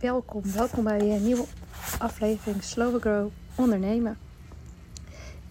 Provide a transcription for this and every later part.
welkom. Welkom bij een nieuwe aflevering Slow Grow Ondernemen.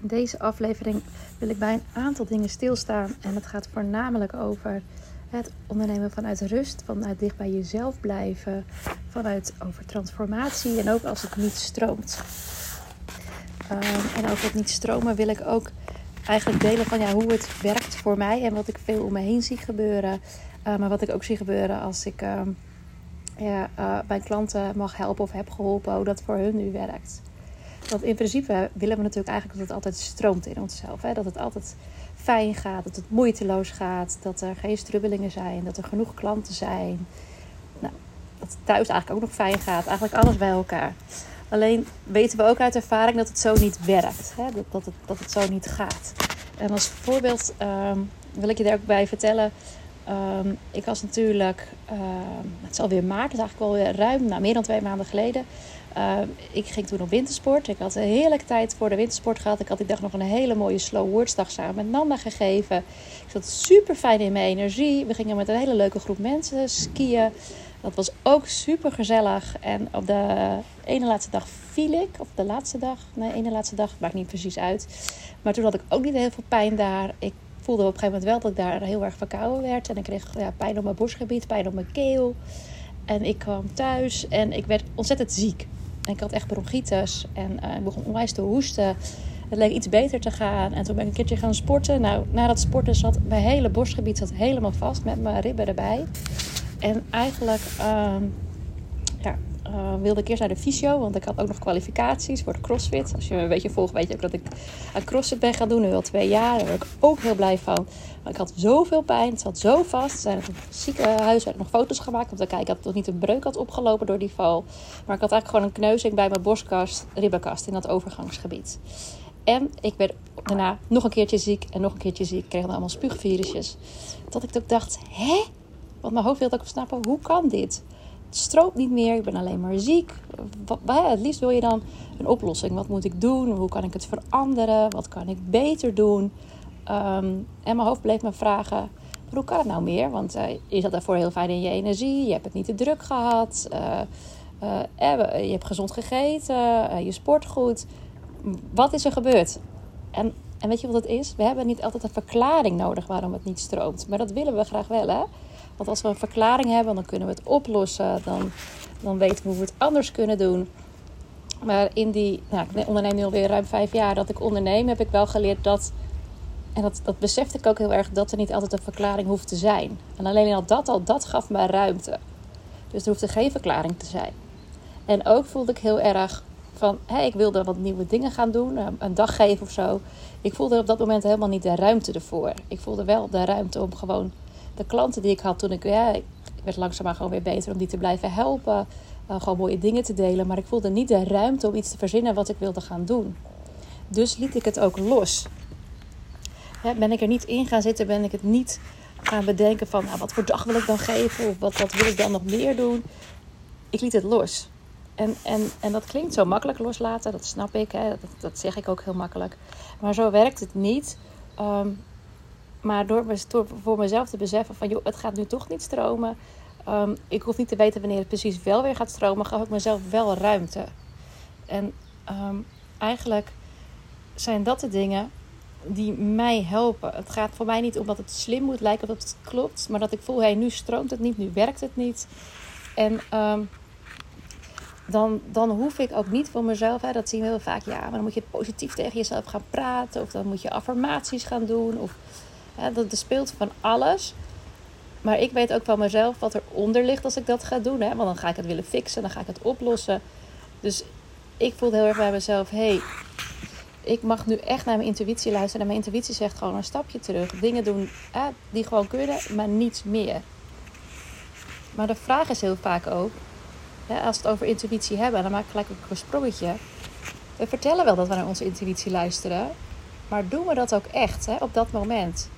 In deze aflevering wil ik bij een aantal dingen stilstaan. En het gaat voornamelijk over het ondernemen vanuit rust, vanuit dicht bij jezelf blijven, vanuit over transformatie en ook als het niet stroomt. Um, en over het niet stromen wil ik ook eigenlijk delen van ja, hoe het werkt voor mij en wat ik veel om me heen zie gebeuren. Uh, maar wat ik ook zie gebeuren als ik ja, uh, mijn klanten mag helpen of heb geholpen, hoe dat voor hun nu werkt. Want in principe willen we natuurlijk eigenlijk dat het altijd stroomt in onszelf. Hè? Dat het altijd fijn gaat, dat het moeiteloos gaat, dat er geen strubbelingen zijn, dat er genoeg klanten zijn. Nou, dat het thuis eigenlijk ook nog fijn gaat. Eigenlijk alles bij elkaar. Alleen weten we ook uit ervaring dat het zo niet werkt. Hè? Dat, dat, het, dat het zo niet gaat. En als voorbeeld um, wil ik je daar ook bij vertellen. Um, ik was natuurlijk, uh, het is alweer maart, het is eigenlijk alweer ruim, nou, meer dan twee maanden geleden. Uh, ik ging toen op wintersport. Ik had een heerlijke tijd voor de wintersport gehad. Ik had die dag nog een hele mooie slow words dag samen met Nanda gegeven. Ik zat super fijn in mijn energie. We gingen met een hele leuke groep mensen skiën. Dat was ook super gezellig. En op de ene laatste dag viel ik. Of de laatste dag. Nee, ene laatste dag. Maakt niet precies uit. Maar toen had ik ook niet heel veel pijn daar. Ik voelde op een gegeven moment wel dat ik daar heel erg verkouden werd. En ik kreeg ja, pijn op mijn borstgebied, pijn op mijn keel. En ik kwam thuis en ik werd ontzettend ziek. En ik had echt bronchitis. En uh, ik begon onwijs te hoesten. Het leek iets beter te gaan. En toen ben ik een keertje gaan sporten. Nou, na dat sporten zat mijn hele borstgebied zat helemaal vast met mijn ribben erbij. En eigenlijk ja, uh, wilde ik eerst naar de fysio, want ik had ook nog kwalificaties voor de CrossFit. Als je me een beetje volgt, weet je ook dat ik aan CrossFit ben gaan doen, nu al twee jaar. Daar ben ik ook heel blij van. Maar ik had zoveel pijn, het zat zo vast. Zijn het ziekenhuis werden nog foto's gemaakt om te kijken of ik nog niet een breuk had opgelopen door die val. Maar ik had eigenlijk gewoon een kneuzing bij mijn borstkast, ribbenkast in dat overgangsgebied. En ik werd daarna nog een keertje ziek en nog een keertje ziek. Ik kreeg dan allemaal spuugvirusjes. Dat ik dacht, hè? Want mijn hoofd wilde ook snappen, hoe kan dit? Stroomt niet meer, ik ben alleen maar ziek. Wat, het liefst wil je dan een oplossing. Wat moet ik doen? Hoe kan ik het veranderen? Wat kan ik beter doen? Um, en mijn hoofd bleef me vragen, hoe kan het nou meer? Want uh, je zat daarvoor heel fijn in je energie. Je hebt het niet te druk gehad. Uh, uh, je hebt gezond gegeten. je sport goed. Wat is er gebeurd? En, en weet je wat het is? We hebben niet altijd een verklaring nodig waarom het niet stroomt. Maar dat willen we graag wel, hè? Want als we een verklaring hebben, dan kunnen we het oplossen. Dan, dan weten we hoe we het anders kunnen doen. Maar in die, nou, ik onderneem nu alweer ruim vijf jaar dat ik onderneem, heb ik wel geleerd dat, en dat, dat besefte ik ook heel erg, dat er niet altijd een verklaring hoeft te zijn. En alleen al dat, al dat gaf mij ruimte. Dus er hoefde geen verklaring te zijn. En ook voelde ik heel erg van, hé, ik wilde wat nieuwe dingen gaan doen, een dag geven of zo. Ik voelde op dat moment helemaal niet de ruimte ervoor. Ik voelde wel de ruimte om gewoon de klanten die ik had toen ik, ja, ik werd langzaamaan gewoon weer beter om die te blijven helpen. Uh, gewoon mooie dingen te delen. Maar ik voelde niet de ruimte om iets te verzinnen wat ik wilde gaan doen. Dus liet ik het ook los. ben ik er niet in gaan zitten, ben ik het niet gaan bedenken van nou, wat voor dag wil ik dan geven of wat, wat wil ik dan nog meer doen. Ik liet het los. En, en, en dat klinkt zo makkelijk loslaten, dat snap ik, hè? Dat, dat zeg ik ook heel makkelijk. Maar zo werkt het niet. Um, maar door, voor mezelf te beseffen van joh, het gaat nu toch niet stromen. Um, ik hoef niet te weten wanneer het precies wel weer gaat stromen. Gaf ik mezelf wel ruimte. En um, eigenlijk zijn dat de dingen die mij helpen. Het gaat voor mij niet om dat het slim moet lijken dat het klopt. Maar dat ik voel, hé, hey, nu stroomt het niet, nu werkt het niet. En um, dan, dan hoef ik ook niet voor mezelf, hè, dat zien we heel vaak, ja, maar dan moet je positief tegen jezelf gaan praten. Of dan moet je affirmaties gaan doen. Of dat, er speelt van alles. Maar ik weet ook van mezelf wat eronder ligt als ik dat ga doen. Hè? Want dan ga ik het willen fixen, dan ga ik het oplossen. Dus ik voelde heel erg bij mezelf: hé, hey, ik mag nu echt naar mijn intuïtie luisteren. En mijn intuïtie zegt gewoon een stapje terug. Dingen doen die gewoon kunnen, maar niets meer. Maar de vraag is heel vaak ook: hè, als we het over intuïtie hebben, dan maak ik gelijk een sprongetje. We vertellen wel dat we naar onze intuïtie luisteren. Maar doen we dat ook echt hè, op dat moment?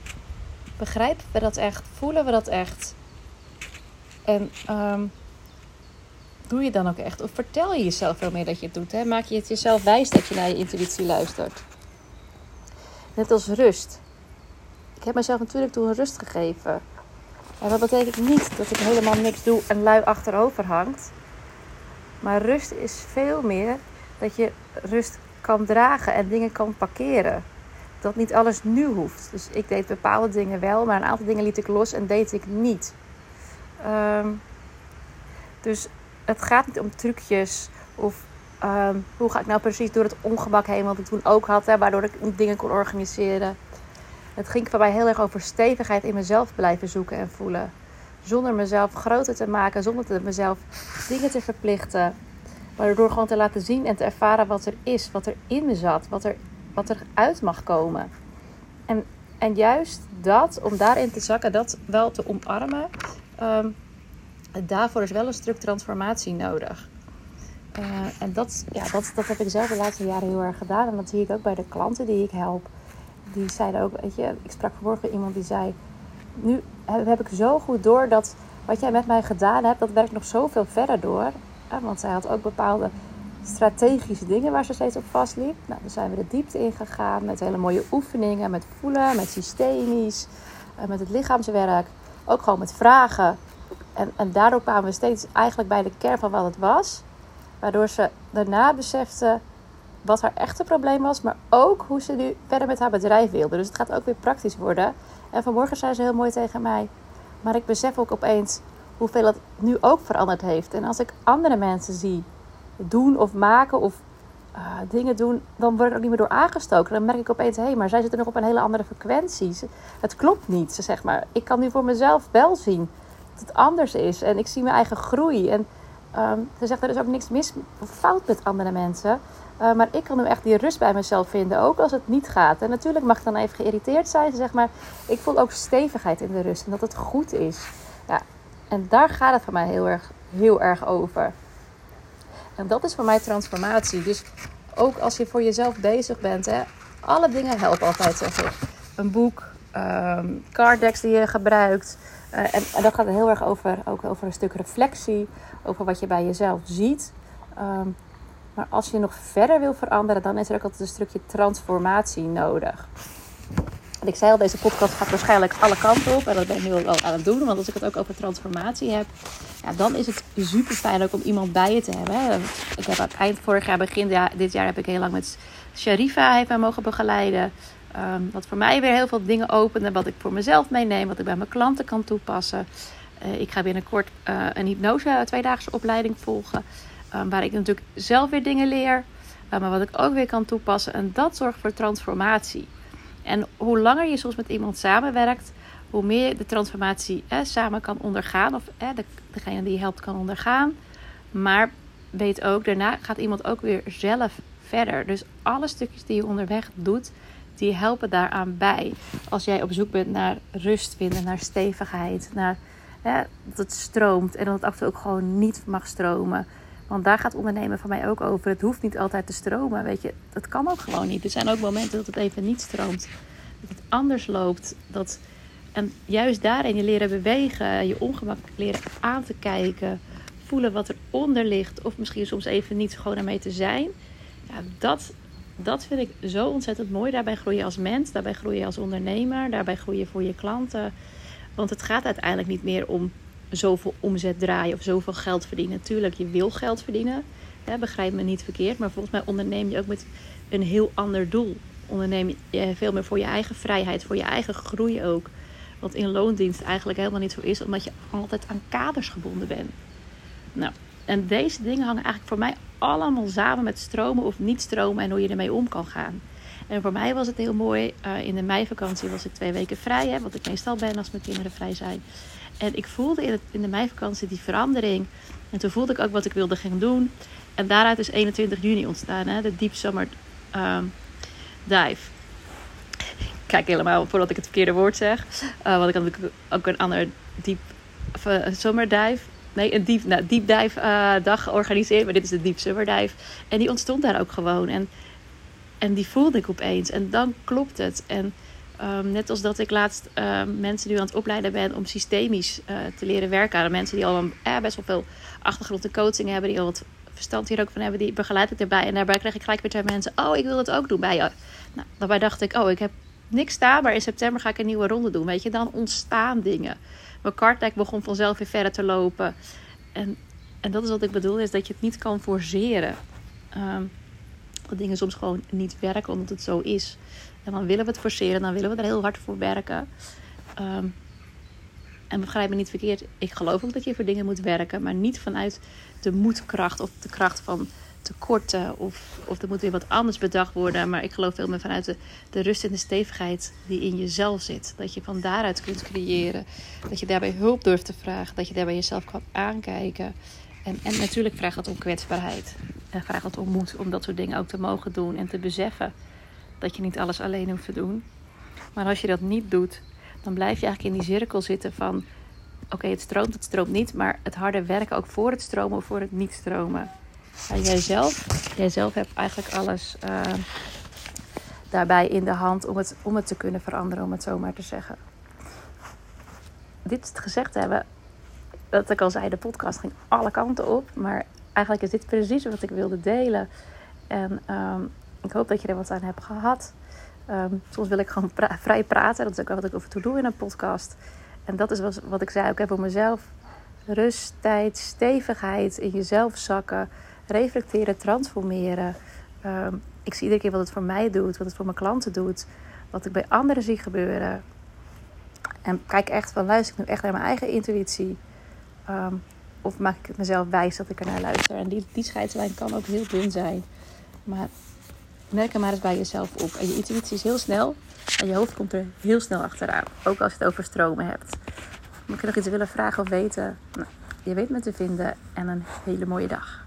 Begrijpen we dat echt? Voelen we dat echt? En um, doe je dan ook echt? Of vertel je jezelf veel meer dat je het doet? Hè? Maak je het jezelf wijs dat je naar je intuïtie luistert? Net als rust. Ik heb mezelf natuurlijk toen rust gegeven. En dat betekent niet dat ik helemaal niks doe en lui achterover hangt. Maar rust is veel meer dat je rust kan dragen en dingen kan parkeren. Dat niet alles nu hoeft. Dus ik deed bepaalde dingen wel, maar een aantal dingen liet ik los en deed ik niet. Ehm, dus het gaat niet om trucjes of ehm, hoe ga ik nou precies door het ongemak heen, wat ik toen ook had, hè, waardoor ik dingen kon organiseren. Het ging voor mij heel erg over stevigheid in mezelf blijven zoeken en voelen. Zonder mezelf groter te maken, zonder te mezelf dingen te verplichten. Maar door gewoon te laten zien en te ervaren wat er is, wat er in me zat, wat er, wat er uit mag komen. En, en juist dat, om daarin te zakken, dat wel te omarmen, um, daarvoor is wel een stuk transformatie nodig. Uh, en dat, ja, dat, dat heb ik zelf de laatste jaren heel erg gedaan. En dat zie ik ook bij de klanten die ik help. Die zeiden ook, weet je, ik sprak vanmorgen iemand die zei... Nu heb ik zo goed door dat wat jij met mij gedaan hebt, dat werkt nog zoveel verder door. want zij had ook bepaalde strategische dingen waar ze steeds op vastliep. Nou, dan zijn we de diepte ingegaan met hele mooie oefeningen, met voelen, met systemisch, uh, met het lichaamswerk. Ook gewoon met vragen. En, en daardoor kwamen we steeds eigenlijk bij de kern van wat het was. Waardoor ze daarna besefte wat haar echte probleem was, maar ook hoe ze nu verder met haar bedrijf wilde. Dus het gaat ook weer praktisch worden. En vanmorgen zei ze heel mooi tegen mij. Maar ik besef ook opeens hoeveel het nu ook veranderd heeft. En als ik andere mensen zie doen of maken of uh, dingen doen, dan word ik ook niet meer door aangestoken. Dan merk ik opeens, hé, hey, maar zij zitten nog op een hele andere frequentie. Het klopt niet, ze zeg maar. Ik kan nu voor mezelf wel zien dat het anders is. En ik zie mijn eigen groei. En um, ze zegt, er is ook niks mis of fout met andere mensen. Uh, maar ik kan nu echt die rust bij mezelf vinden, ook als het niet gaat. En natuurlijk mag ik dan even geïrriteerd zijn. Ze zegt maar, ik voel ook stevigheid in de rust en dat het goed is. Ja, en daar gaat het voor mij heel erg, heel erg over. En dat is voor mij transformatie. Dus ook als je voor jezelf bezig bent, hè, alle dingen helpen altijd, zeg ik. Een boek, um, card decks die je gebruikt. Uh, en, dat gaat heel erg over, ook over een stuk reflectie, over wat je bij jezelf ziet. Um, maar als je nog verder wil veranderen, dan is er ook altijd een stukje transformatie nodig. Ik zei al, deze podcast gaat waarschijnlijk alle kanten op. En dat ben ik nu al aan het doen. Want als ik het ook over transformatie heb, ja, dan is het super fijn ook om iemand bij je te hebben. Ik heb eind vorig jaar, begin dit jaar, heb ik heel lang met Sharifa even mogen begeleiden. Um, wat voor mij weer heel veel dingen opende. Wat ik voor mezelf meeneem, wat ik bij mijn klanten kan toepassen. Uh, ik ga binnenkort uh, een hypnose tweedaagse opleiding volgen. Um, waar ik natuurlijk zelf weer dingen leer. Maar wat ik ook weer kan toepassen. En dat zorgt voor transformatie. En hoe langer je soms met iemand samenwerkt, hoe meer je de transformatie samen kan ondergaan. Of de, degene die je helpt kan ondergaan. Maar weet ook, daarna gaat iemand ook weer zelf verder. Dus alle stukjes die je onderweg doet, die helpen daaraan bij. Als jij op zoek bent naar rust vinden, naar stevigheid, naar dat het stroomt en dat het af en toe ook gewoon niet mag stromen. Want daar gaat ondernemen van mij ook over. Het hoeft niet altijd te stromen, weet je. Dat kan ook gewoon niet. Er zijn ook momenten dat het even niet stroomt. Dat het anders loopt. Dat... En juist daarin je leren bewegen, je ongemak leren aan te kijken, voelen wat eronder ligt, of misschien soms even niet gewoon ermee te zijn. Ja, dat, dat vind ik zo ontzettend mooi. Daarbij groei je als mens, daarbij groei je als ondernemer, daarbij groei je voor je klanten. Want het gaat uiteindelijk niet meer om zoveel omzet draaien of zoveel geld verdienen. Natuurlijk, je wil geld verdienen. Hè, begrijp me niet verkeerd. Maar volgens mij onderneem je ook met een heel ander doel. Onderneem je veel meer voor je eigen vrijheid, voor je eigen groei ook. Wat in loondienst eigenlijk helemaal niet zo is, omdat je altijd aan kaders gebonden bent. Nou, en deze dingen hangen eigenlijk voor mij allemaal samen met stromen of niet stromen en hoe je ermee om kan gaan. En voor mij was het heel mooi. Uh, in de meivakantie was ik twee weken vrij, hè, wat ik meestal ben als mijn kinderen vrij zijn. En ik voelde in, in de meivakantie die verandering. En toen voelde ik ook wat ik wilde gaan doen. En daaruit is 21 juni ontstaan, hè, de Deep Summer um, Dive. Kijk helemaal voordat ik het verkeerde woord zeg. Uh, want ik had ook een ander Deep uh, Summer Dive nee, een deep, nou, deep dive uh, dag georganiseerd. Maar dit is de Deep Summer Dive. En die ontstond daar ook gewoon. En, en die voelde ik opeens. En dan klopt het. En um, net als dat ik laatst uh, mensen nu aan het opleiden ben om systemisch uh, te leren werken. Aan mensen die al een, eh, best wel veel achtergrond in coaching hebben. Die al wat verstand hier ook van hebben. Die begeleid ik erbij. En daarbij krijg ik gelijk weer twee mensen. Oh, ik wil het ook doen bij je. Nou, daarbij dacht ik, oh, ik heb niks staan. Maar in september ga ik een nieuwe ronde doen. Weet je, dan ontstaan dingen. Mijn kartdeck begon vanzelf weer verder te lopen. En En dat is wat ik bedoel, is dat je het niet kan forceren. Um, dat dingen soms gewoon niet werken omdat het zo is. En dan willen we het forceren, dan willen we er heel hard voor werken. Ehm, en begrijp me niet verkeerd, ik geloof ook dat je voor dingen moet werken, maar niet vanuit de moedkracht of de kracht van tekorten of, of er moet weer wat anders bedacht worden. Maar ik geloof veel meer vanuit de, de rust en de stevigheid die in jezelf zit. Dat je van daaruit kunt creëren. Dat je daarbij hulp durft te vragen. Dat je daarbij jezelf kan aankijken. En, en natuurlijk vraagt het om kwetsbaarheid. En vraagt het om moed om dat soort dingen ook te mogen doen. En te beseffen dat je niet alles alleen hoeft te doen. Maar als je dat niet doet, dan blijf je eigenlijk in die cirkel zitten van... Oké, het stroomt, het stroomt niet. Maar het harde werken ook voor het stromen of voor het niet stromen. En jijzelf, jijzelf hebt eigenlijk alles uh, daarbij in de hand om het, om het te kunnen veranderen, om het zo maar te zeggen. Dit gezegd hebben, dat ik al zei, de podcast ging alle kanten op. Maar eigenlijk is dit precies wat ik wilde delen. En um, ik hoop dat je er wat aan hebt gehad. Um, soms wil ik gewoon vrij praten. Dat is ook wat ik over toe doe in een podcast. En dat is wat ik zei ook voor mezelf. Rust, tijd, stevigheid in jezelf zakken. Reflecteren, transformeren. Um, ik zie iedere keer wat het voor mij doet. Wat het voor mijn klanten doet. Wat ik bij anderen zie gebeuren. En kijk echt van, luister ik nu echt naar mijn eigen intuïtie? Um, of maak ik het mezelf wijs dat ik er naar luister? En die, die scheidslijn kan ook heel dun zijn. Maar merk er maar eens bij jezelf op. En je intuïtie is heel snel. En je hoofd komt er heel snel achteraan. Ook als je het over stromen hebt. Mocht je nog iets willen vragen of weten? Nou, je weet me te vinden. En een hele mooie dag.